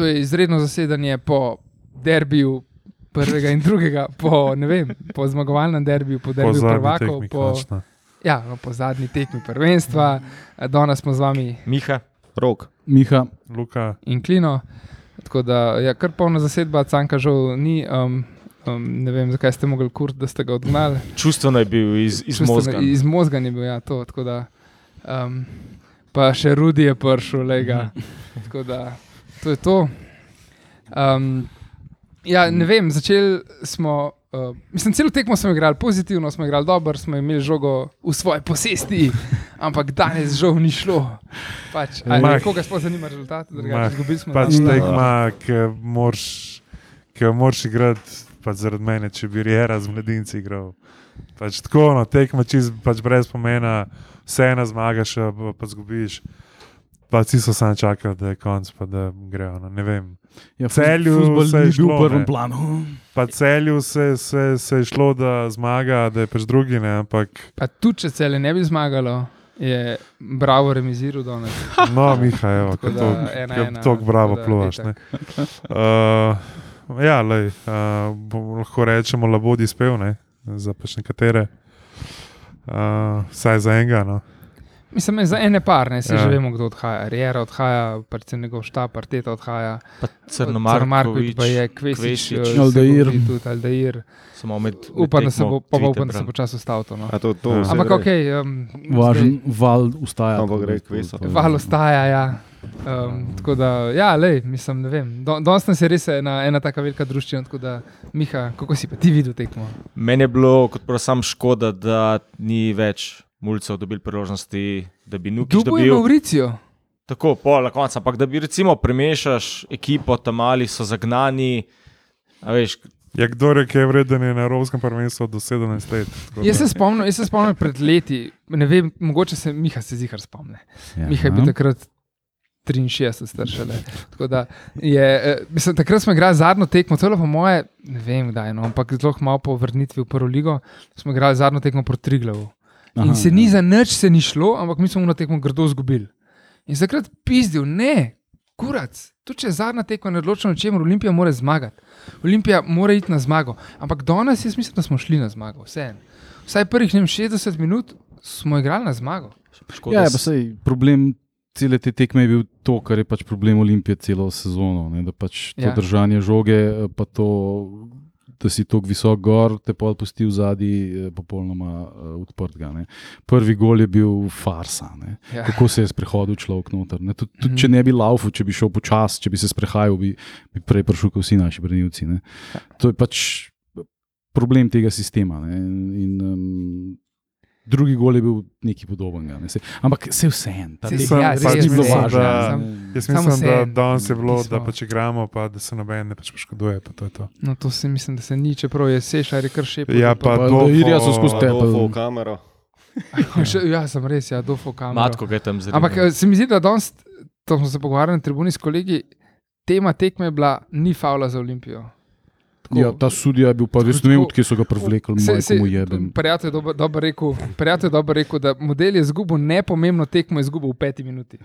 to je izredno zasedanje po derbiju. Prvega in drugega, po, vem, po zmagovalnem derbiju, po derbiju prvakov, po, ja, no, po zadnji tekmi prvenstva. Danes smo z vami, Miha, Rok, Miha, Luka in Klino. Tako da, ja, kar polna zasedba, canka žal ni. Um, um, ne vem, zakaj ste mogli kurt, da ste ga odgnali. Čustveno je bil iz, iz možga. Iz možga je bil, ja, to. Da, um, pa še Rudi je prišel, lega. Tako da, to je to. Um, Ja, ne vem, začeli smo. Uh, mislim, celo tekmo smo igrali pozitivno, smo igrali dobro, smo imeli žogo v svoji posesti, ampak danes žal ni šlo. Pač, koga sploh zanima rezultat, da ga izgubimo? Pač tekma, ki jo moraš igrati, pač zaradi mene, če bi Riera z mladinci igral. Pač tako, no, tekma čist, pač brez pomena, vse ena zmagaš, pa, pa zgubiš. Pa vsi so samo čakali, da je konc, pa da grejo. No, ne vem. Ja, celju se je šlo v prvem planu. Pa celju se, se, se je šlo, da zmaga, da je pač drugi. Ne, ampak... Pa tudi, če celje ne bi zmagalo, je bravo remiziral danes. No, Miha, evo, to, ena, to bravo pluvaš. Uh, ja, lej, uh, lahko rečemo, labodi spev, ne, za pač nekatere. Uh, vsaj za enega. No. Mislim, za ene par, ne se ja. že vemo, kdo odhaja. Riera odhaja, predvsem njegov štab, parteta odhaja. Crnomarkovič, pa je Kvesič, Aldair. Aldair. Samo med, upam, da se bo pa upam, da se bo čas ustavil. No. To, to ja. Ampak ok. Um, Važen val ustaja. Ampak gre Kvesič. Val ustaja, ja. Um, tako da, ja, lej, mislim, ne vem. Danes nas je res ena, ena tako velika družščina. Tako da, Miha, kako si pa ti videl tekmo? Meni je bilo kot prosam škoda, da ni več mulcev dobili priložnosti, da bi nuki dobil. Kdo je Mauricijo? Tako, pol na koncu, ampak da bi recimo premešaš ekipo, tam mali so zagnani. Veš, Ja, kdo reke je vreden na Evropskem prvenstvu do 17 let? Jaz se spomnim, jaz se spomnim pred leti, ne vem, mogoče se Miha se zihar spomne. Ja. Miha je bil takrat 63 staršele. Je, mislim, takrat smo igrali zadnjo tekmo, celo po moje, ne vem kdaj, no, ampak zelo malo po vrnitvi v prvo ligo, smo igrali zadnjo tekmo proti Triglavu. Aha, in se ni ja. za nič se ni šlo, ampak mi smo na tekmo grdo izgubili. In takrat pizdil, ne, kurac, tu če je zadnja tekma, ne odločimo, če mora Olimpija mora zmagati. Olimpija mora iti na zmago. Ampak danes jaz mislim, da smo šli na zmago. Vse. Vsaj prvih ne, 60 minut smo igrali na zmago. Ja, pa sej, problem cele te tekme je bil to, kar je pač problem Olimpije celo sezono. Ne, da pač to ja. držanje žoge, pa to da si tako visok gor, te pa pusti v zadnji, eh, popolnoma uh, odprt. Ne. Prvi gol je bil farsa. Ja. Kako se je sprehodil človek noter. Tud, tud. Če ne bi laufu, če bi šel počasi, če bi se sprehajal, bi, bi prej prišel kot vsi naši branilci. Ja. To je pač problem tega sistema. Ne. In, um, drugi gol je bil nekaj podobnega. Ne. Ampak se vse en, ta res ni bilo važno. Jaz mislim, da danes je bilo, da pa če gremo, pa da se noben ne pač poškoduje. Pa to, to. No, to si mislim, da se ni, čeprav je sešar, je kar še pol. Ja, pa, pa to je res skozi tebe. V kamero. ja, sem res, ja, dofo kamero. Matko, kaj tam zdaj. Ampak se mi zdi, da danes, to smo se pogovarjali na tribuni s kolegi, tema tekme je bila, ni faula za Olimpijo. Tako, ja, ta sudija je bil pa res ne vem, odkje so ga prevlekli, kako mu je bilo. Prijatelj je dobro rekel, dober rekel, da model je izgubil nepomembno tekmo, je izgubil v peti minuti.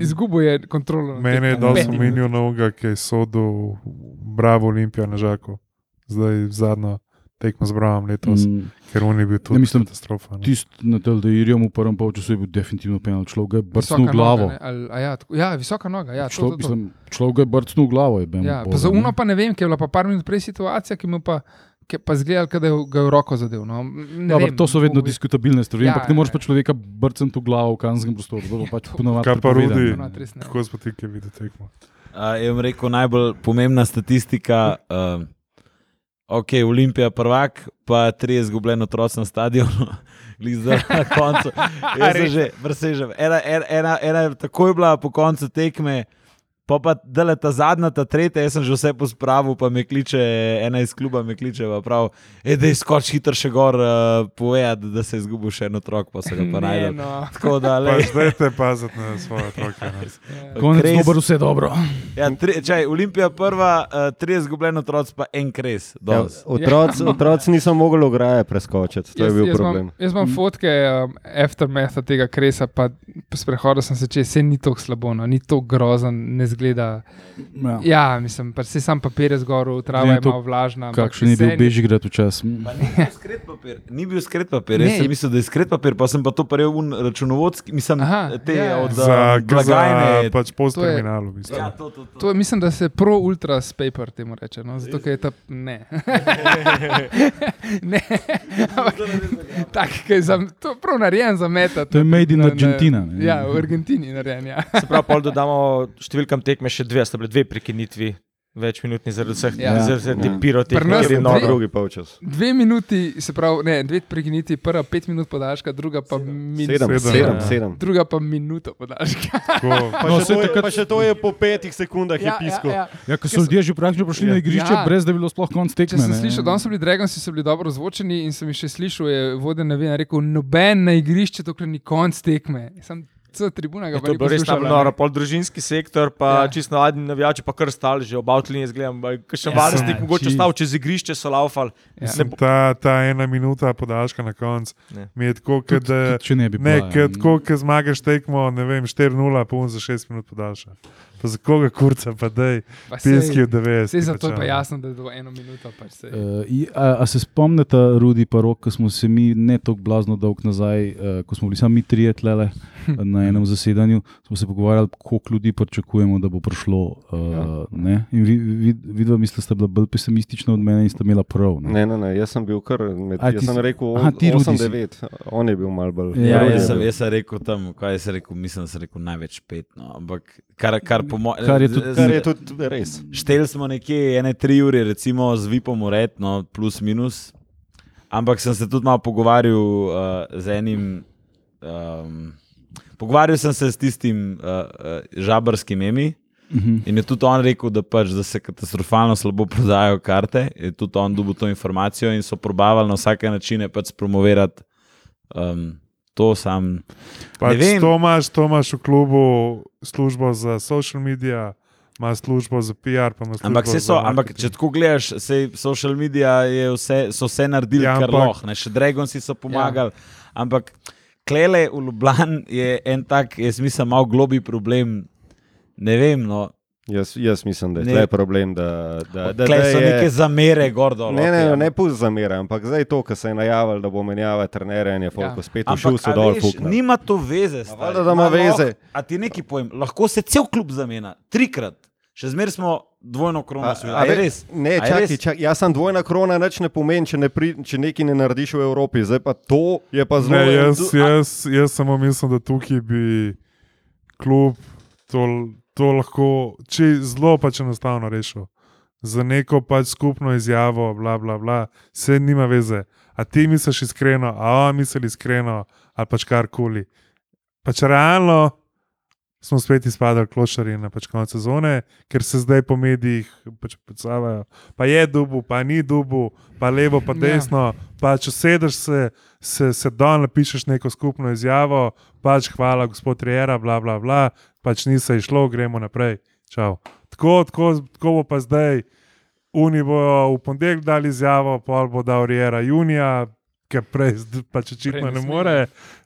Izgubil je kontrolo. Mene je dal spominjal novega, ki je sodel Bravo Olimpijo na Žaku, zdaj zadnjo tekmo z Bravom letos, mm. ker on je bil tudi mislim, katastrofa. Tisti na Teldeirju v prvem polčasu je bil definitivno penal, človek je brcnil glavo. Noga, ali, ja, ja, visoka noga. Ja, človek, to, to, to. človek je brcnil glavo. Je ja, za uno pa ne vem, ker je bila pa par minut prej situacija, ki mu pa. Pa zgledal, da je ga v roko zadev. No. Ja, vem, to so vedno diskutabilne stvari. Ja, ne moreš pa človeka brcati v glavo v kanskem prostoru. Pač Kaj pa rodi? Kako smo ti, ki vidite tekmo? Uh, jaz bom rekel, najbolj pomembna statistika. Uh, ok, Olimpija prvak, pa tri izgubljeno otroci na stadionu, na koncu. Jaz sem že, vrsežem. Ena, ena, ena, ena takoj bila po koncu tekme. Pa pa da je ta zadnja, ta tretja, jaz sem že vse pospravil, pa me kliče, ena iz kluba me kliče, prav, da je skoč hitro še gor, uh, povedati, da se je izgubil še en otrok, pa se ga pa najdel. No. Tako da le. Zdaj te pazite na svoje otroke. Konec je dobro, vse dobro. Ja, tri, čaj, Olimpija prva, uh, tri izgubljeno otroci, pa en kres. Ja, Ja, otroci, otroci niso mogli ograje preskočiti, to je bil jaz problem. Imam, jaz imam fotke um, aftermatha tega kresa, pa sprehodil sem se čez, se ni tako slabo, no, ni tako grozen, ne zgleda. Ja. Ja, mislim, pa se sam papir je zgorel, trava je malo vlažna. ampak Kakšen je bil vseeno- Bežigrad včasih? Pa ni bil skret papir. Ni bil skret papir. Jaz sem mislil, da je skret papir, pa sem pa to prejel un računovodski, mislim, Aha, te ja. od Za, uh, blagajne. za pač post terminalu. v bistvu. Ja, to, to, to. To je, mislim, da se pro ultra paper temu reče. No? Zato, ker je ta. Ne. ne. Ampak Tak, ki je za, to prav narejen za metati. To je made in Na- na- Argentina, ne. Ja, v Argentini narejen. Ja. Se pravi, pol dodamo številkam tekme še dve, sta bile dve prekinitvi, večminutni zaradi vseh Ja. ja. zaradi Ja. ja. pirotehnike. Nas ker je je noro. dve- drugi polčas. Dve minuti, se pravi, ne, dve prekiniti, prva pet minut podaljška, druga pa, min, Sedem, Sedem, sedem, ja. sedem. druga pa minuto podaljška. Pa, No, še saj to je, takrat- pa še to je po petih sekundah je pisko. ja. Ja, ko so ljudje že praktično prišli na igrišče, Ja. brez da bi bilo sploh konc Če tekme. sem ne. slišal, danes so bili Dragonsi so bili dobro zvočeni in sem jih še slišal, je voden novinar rekel, noben na igrišče, dokler ni konc tekme. Sem cel tribuna ga Je pa bilo res tam noro, pol družinski sektor, pa Ja. ja. čisto navadni navijači, pa kar stali že ob avtliniji, zgledam, še Ja, varnostnik sem- mogoče stal čez igrišče, so laufali. Ja. Ne, ta, ta ena minuta podaljška na koncu mi je tako, kot Tudi- da. tudi Če ne bi Ne, bila, ja. tako, ko zmagaš tekmo, ne vem, 4-0, pun za 6 minut podaljša. Pa za koga kurca, pa dej, Pa piski v 90. Sej zato je pa jasno, da je to eno minuto. Pač sej. Uh, i- a, a se spomnite, Rudi, pa rok, ko smo se mi ne tako blazno dolgo nazaj, uh, ko smo bili sami trije tlele na enem zasedanju, smo se pogovarjali, koliko ljudi pričakujemo, da bo prišlo. Uh, Ja. In vi, vid, vidva, mislim, da ste bila bolj pesimistična od mene in ste imela prav. Ne? Ne, ne, ne, jaz sem bil kar med. Ti Jaz sem si- rekel ti, Rudi, si- 8-9, on je bil mal bolj. Ja, Ja, je jaz, sem, jaz sem rekel tam, kaj sem rekel, mislim, da sem rekel največ pet. No, ampak kar, kar, po mojem, Kar je tudi- Kar je tudi res. Štel smo nekje ene tri ure, recimo z Vipom ured, no, plus minus. Ampak sem se tudi malo pogovarjal uh, z enim. Um, pogovarjal sem se s tistim uh, uh, žabrskim emi. Mhm. In je tudi on rekel, da, pač, da se katastrofalno slabo prodajajo karte. Je tudi on dobil to informacijo in so probavali na vsake načine pač promovirati um, to sam. Pač Ne vem. to, imaš, to imaš v klubu službo za social media, ima službo za PR. Ampak, so, ampak če tako gledaš, sej social media je vse, so vse naredili, Ja, ja, kar ampak- lahko. ne, Še Dragonsi so pomagali. Ja. Ampak klele v Ljubljani je en tak, jaz mislim, malo globi problem. Ne vem, no. Jaz, jaz mislim, da je Ne. tle problem, da, da, da, da so je, neke zamere gor dol. Ne, ne, okej, ne, ampak- ne pusti zamere, ampak zdaj to, kar se je najavil, da bo menjava trenere in je Folko Ja. spet ušel so dol veš, nima to veze. valjda, da ima Ma veze. Lahko, a ti nekaj povem, lahko se cel klub zamenja, trikrat. Še zmeraj smo dvojno krono. A, a A res? Ne, A čakaj, res? čakaj, jaz sem dvojna krona, nič ne pomeni, če, ne pri, če nekaj ne narediš v Evropi. Zdaj pa to je pa zelo. Ne, jaz, a- jaz, jaz samo mislim, da tukaj bi klub to, to lahko če, zelo pač enostavno rešil. Za neko pač skupno izjavo, bla, bla, bla, vse nima veze. A ti misliš iskreno, a on misli iskreno, ali pač karkoli. Pač realno smo spet izpadali klošari na pač koncu sezone, ker se zdaj po medijih pač predstavljajo. Pa je dubu, pa ni dubu, pa levo, pa Ja. desno. Pa če sedeš se, se, se dol, napišeš neko skupno izjavo, pač hvala, gospod Rijera, bla, bla, bla, pač ni se išlo, gremo naprej. Čau. Tako, tako, tako bo pa zdaj. Uni bo v ponedeljek dal izjavo, pol bo dal Rijera junija, ker prej pač očitno Prej ne more.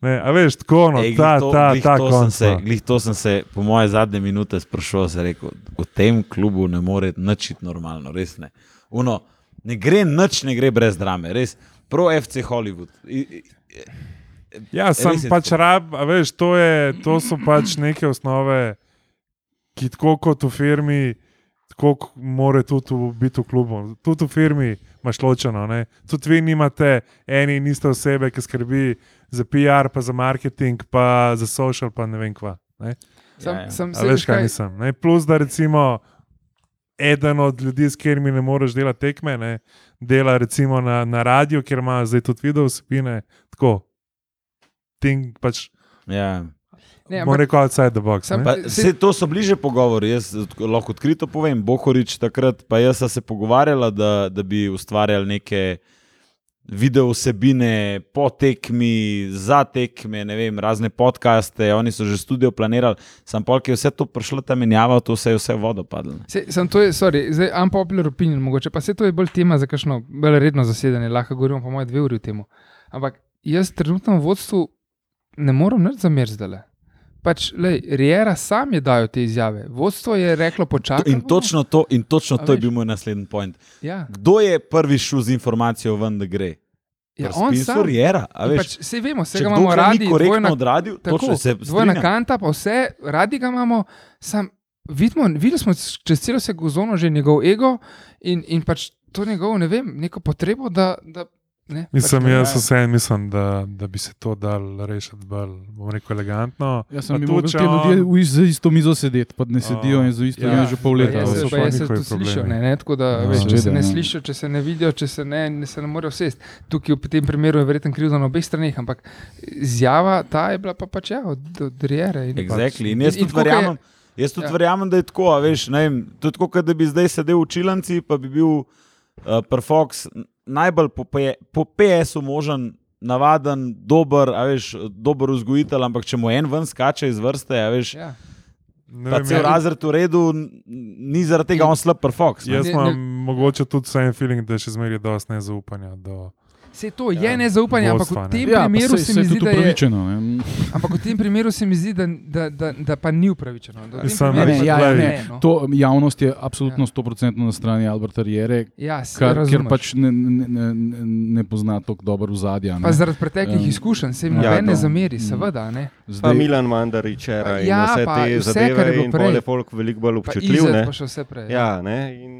Ne, a veš, tako no, Ej, ta, to- ta, glih ta to sem konc. se, glih to sem se, po moje zadnje minute sprašoval, se rekel, v tem klubu ne more nič iti normalno, res ne. Uno, ne gre nič, ne gre brez drame, res. Pro FC Hollywood. I, i, Ja, sem pač tako. rab, a veš, to, je, to so pač neke osnove, ki tako kot v firmi, tako k- more tudi biti v klubu. Tudi v firmi imaš ločeno. Ne? Tudi vi nimate ene in iste osebe, ki skrbi za PR, pa za marketing, pa za social, pa ne vem kva. Ne? Sem, Ja, ja. sem, A veš, kaj mislim. Ne? Plus, da recimo eden od ljudi, s katerimi ne moreš delati tekme, ne? dela recimo na, na radiju, kjer ima zdaj tudi video vsebine. Tako. Ting, pač, ja. Ne, ampak, reči, outside the box. Ne. pa- se, to so bliže pogovori. Jaz lahko odkrito povem, Bohorič takrat, pa jaz sem se pogovarjala, da, da bi ustvarjali neke video vsebine po tekmi, za tekme, ne vem, razne podcaste, oni so že studio planirali, sam polk je vse to prišlo tam menjava, to se je vse vodo padlo. Se, sem to je, sorry, zdaj unpopular opinion, mogoče pa se to je bolj tema za kakšno bolj redno zasedanje, lahko govorimo po moje dve uri o tem. Ampak jaz trenutno v vodstvu ne morem nič zameriti zdaj. Pač, lej, Riera sam je dal te izjave, vodstvo je reklo: počakaj. In točno to, in točno A to je veš? bil moj naslednji point. Ja, Kdo je prvi šel z informacijo ven, da gre? ja on sam. Riera, veš. Pač, vse vemo, vse ga imamo radi, korektno dvojna, odradil, tako, točno se dvojna strinjam. kanta, pa vse, radi ga imamo. Sam, vidimo, videli smo čez celo sezono že njegov ego in, in pač to njegovo, ne vem, neko potrebo, da. da ne, Mislim, pač, jaz vseeno mislim, da, da bi se to dal rešiti bolj, bom rekel, elegantno. Jaz Pa sem tudi, te on- ljudje is- za isto mizo sedeti, pa ne sedijo in za isto Ja, že pol Pa leta. Ja, jaz to pa jaz se tudi slišijo, problemi. ne, ne, tako da, Ja, veš, če se ne slišijo, če se ne vidijo, če se ne, ne, se ne morejo vsesti. Tukaj v tem primeru je verjetno krivda na obeh straneh, ampak izjava ta je bila pa pač ja, od, od Riere. in pač- Exactly. In jaz tudi verjamem, jaz tudi Ja. ja. verjamem, da je tako. a Veš, ne vem, to tako, kot da bi zdaj sedel v čilanci, pa bi bil uh, Perfox najbolj po, po PS-u možen. Navaden, dober, a veš, dober vzgojitelj, ampak če mu en ven skače iz vrste, veš, Ja. Ne vem, cel ja, razred v redu, ni zaradi tega on slab perfox. ne. Jaz imam mogoče tudi vsem feeling, da je še zmeraj dosti nezaupanja. Do, Se to je Ja, nezaupanje, ampak vodstva, v ne. tem Ja, pa primeru saj- se saj mi je zdi, da je. upravičeno. ne. Ampak v tem primeru se mi zdi, da, da, da, da pa ni upravičeno. V primeru Ne, ne, pa ja, to ja, ne, ne. no. To javnost je absolutno 100% na strani Alberta Riere, Ja, se kar, ker razumeš. pač ne, ne, ne, ne- ne pozna tako dobro zadja. Pa zaradi preteklih Em, izkušenj se jim ja, noben ne no. zameri, Mm. seveda. Ne? Pa Zdaj, Milan Mandarič, in Ja, vse pa te vse, je zadeve, in prej. pol je folk veliko bolj Pa občutljiv. Izet ne. pa še vse prej. Ja, ne, in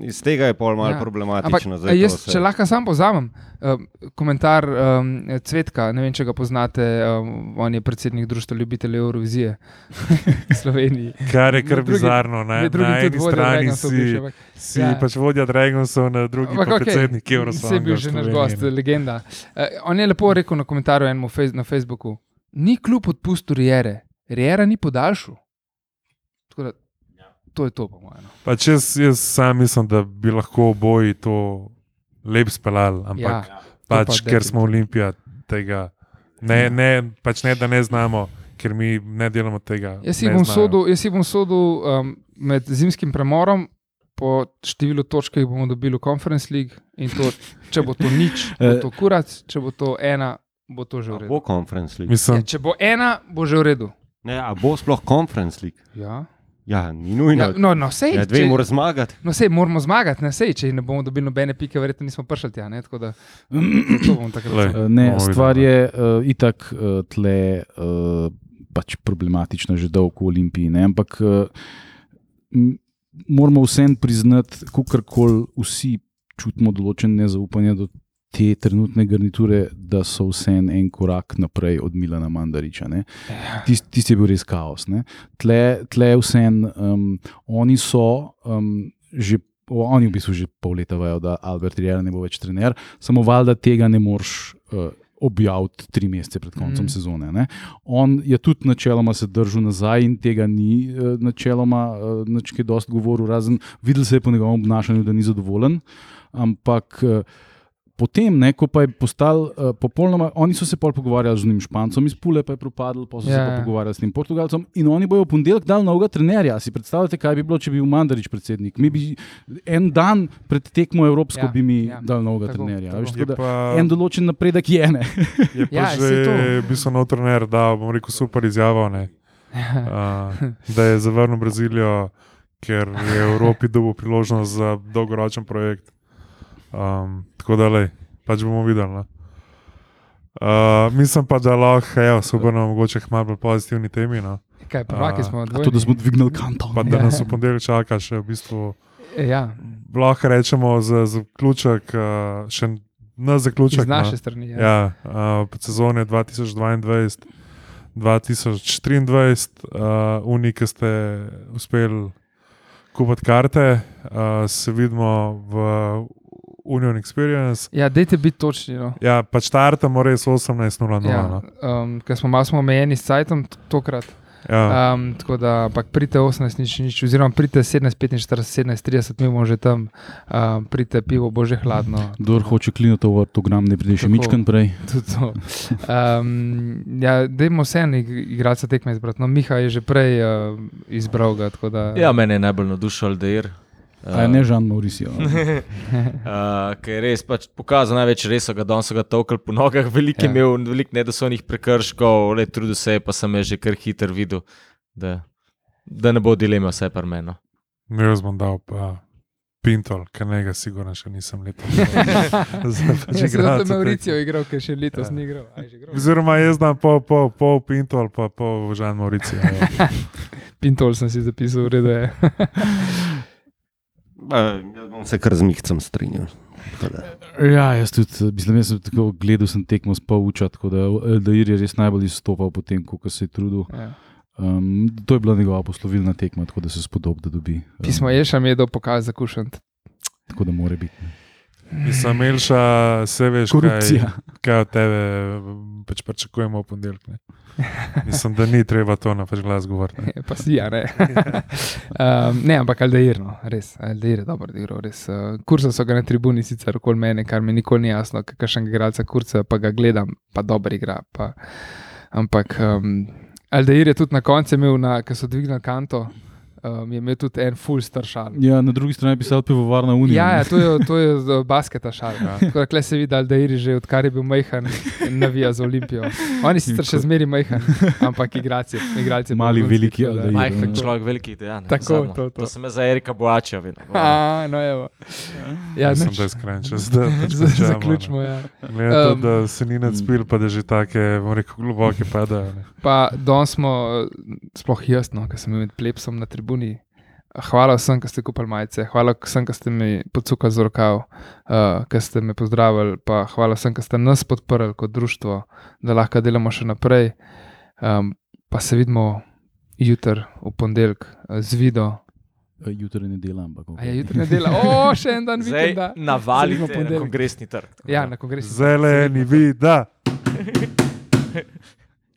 iz tega je pol malo Ja. Ampak problematično. a zdaj to jaz, vse. če lahko sam povzamem, um, komentar um, Cvetka, ne vem, če ga poznate, um, on je predsednik Društva ljubiteljev Eurovizije v Sloveniji. kar je kar bizarno. Na, Med drugim na eni strani si, bivši, ampak- si Ja. pač vodja Dragonsov, na drugi pa Ampak okej, predsednik Saj je Eurosonga. bil že naš gost, legenda. Uh, on je lepo rekel na komentarju enemu fez, na Facebooku: Ni kljub odpustu Riere, Riera ni podaljšal. Tako da, to je to, po mojem. no. Pač jaz, jaz sam mislim, da bi lahko oboji to lep speljali, ampak Ja, ja, pa pač, ker smo Olimpija tega. Ne, ne, pač ne, da ne znamo, ker mi ne delamo tega. Jaz si bom sodil, jaz si bom sodil um, med zimskim premorom. Po številu točk, ki jih bomo dobili v Conference League, in to, če bo to nič, bo Eh. to kurac, če bo to ena, bo to že v A redu. bo conference league. Ja, Mislim, če bo ena, bo že v redu. Ne, a bo sploh conference league? Ja. Ja, ni nujno. Ja, no, no, sej, Ja, dve če- mora zmagati. No, sej, moramo zmagati, ne sej, če ne bomo dobili nobene pike, verjetno nismo prišli tja. Ne, tako da, to bomo takrat. Eh, Ne, stvar je uh, itak uh, tle uh, pač problematična že dolgo v Olimpiji. Ne? Ampak uh, moramo vsem priznati, kako koli vsi čutimo določene nezaupanje do te trenutne garniture, da so vsem en korak naprej od Milana Mandariča. ne. Tisti tist je bil res kaos. ne. Tle, tle vsem, um, oni so um, že. Oni v bistvu že pol leta vejo, da Albert Riera ne bo več trener, samo valjda tega ne moreš uh, objaviti tri mesece pred koncem mm. sezone. Ne? On je tudi načeloma se držal nazaj in tega ni uh, načeloma uh, nič kaj dosti govoril, razen videl se je po njegovem obnašanju, da ni zadovoljen. Ampak uh, potem, ne, ko pa je postal uh, popolnoma, oni so se pol pogovarjali z unim špancem iz Pule, pa je propadel, pa so se Ja, pa ja. pogovarjali s tem portugalcem in oni bojo v ponedeljek dal novega trenerja. Si predstavljate, kaj bi bilo, če bi bil Mandarič predsednik? Mi bi en dan pred tekmo Evropsko Ja, ja, bi mi ja. ja, dal novega Tako, trenerja. tako. Veš, tako da, pa, en določen napredek je ne. je pa Ja, ja, že bil sem nov trener, da bom rekel super izjavo, ne, uh, da je zavrnil Brazilijo, ker je v Evropi dobil priložnost za dolgoročen projekt. Um, tako da, lej, pač bomo videli. No. Uh, mislim pa, da lahko, evo, se obrnemo mogoče malo bolj pozitivni temi. No. Kaj, prvaki smo A odvojeni. to, da smo dvignili kanto. Pa da Ja. nas v ponedeljek čaka še v bistvu. Ja, Lahko rečemo za zaključek, uh, še na zaključek. iz naše no. strani. Ja. Ja, uh, sezone 2022, 2023, uh, Uni, ki ste uspeli kupiti karte, uh, se vidimo v Union Experience. Ja, dajte biti točni. No. Ja, pač startamo res 18.00. Ja, no. um, ker smo malo omejeni s Cajtom t- tokrat. Ja. Um, tako da, ampak pridite 18, nič, nič, oziroma pridite 17, 45, 17, 30, mi bomo že tam, um, pridite pivo, bo že hladno. Kdor hoče kliniti v to gram, ne pride še mičken prej. Um, ja, dajmo vse en igralca tekme izbrati. No, Miha je že prej uh, izbral ga. tako Da, Ja, mene je najbolj navdušil Aldeir. A je ne Žan Mauricio. Uh, ki je res pač pokazal največ res, ga danes so ga tolkali po nogah, veliko je Ja. imel, veliko nedosojnih prekrškov, le trudil se je, pa sem je že kar hiter videl, da, da ne bo dileme vse par meno. Jaz bom dal pa Pintol, ker njega sigurno še nisem letos. Če se zato Mauricijo igral, ker še letos Ja. ni igral. Je? Oziroma, jaz dam pol, pol, pol Pintol, pa pol Žan Mauricio. Ja. Pintol sem si zapisal, v redu je. Jaz bom se kar z Mihcem strinjal. Ja, jaz tudi, eh, mislim, jaz sem tako gledal, sem tekmo s Pavuča, tako da Eldair je res najbolj izstopal po tem, kako se je trudil. Ja. Um, to je bila njegova poslovilna tekma, tako da se spodob, da dobi. Um, Pismo je še mi je do pokazati za kušant. Tako da more biti. Mislim, Melša, vse veš, Korupcija. kaj, kaj od tebe pač pričakujemo v ponedeljek. ne. Mislim, da ni treba to na pač glas govoriti. Pa si, ja, ne. um, ne, ampak Aldeir, no, res, Aldeir je dobro igral. res. Uh, kursa so ga na tribuni sicer okoli mene, kar mi nikoli ni jasno, kakšen igralca kursa, pa ga gledam, pa dobro igra. Pa, ampak um, Aldeir je tudi na koncu imel, ko so dvignili kanto, um, je imel tudi en full star šal. Ja, na drugi strani je pisal pivovarna Unija. Ja, ja, to je, to je z basketa šal. Tako da se vidi, da je že odkar je bil majhen, navija za Olimpijo. Oni sicer še zmeri majhen, ampak igralci. igralci Mali, veliki da- Aldeir. Majhen Tako. človek, velikih dejanj. Tako, to, to. to sem za Erika Boača videl. A, no, evo. Ja, Mislim, da je skrajni čas, da pač. Zaključimo. Ja. Glede na to, Um, da se ni nadspil, pa da že take, bom rekel, globoke padajo. ne. Pa danes smo, eh, sploh jaz, no, ker sem bil med plepsom na tribuni. Hvala vsem, ki ste kupili majice, hvala vsem, ki ste mi podsukali z rokav, uh, ki ste me pozdravili, pa hvala vsem, ki ste nas podprli kot društvo, da lahko delamo še naprej. Um, pa se vidimo jutri, v ponedeljek, eh, z video. Eh, Jutri ne dela, ampak. A je jutri nedelja, o, še en dan Zdaj vikenda. Se navalite na kongresni trg. Ja, na kongresu. Zeleni vida.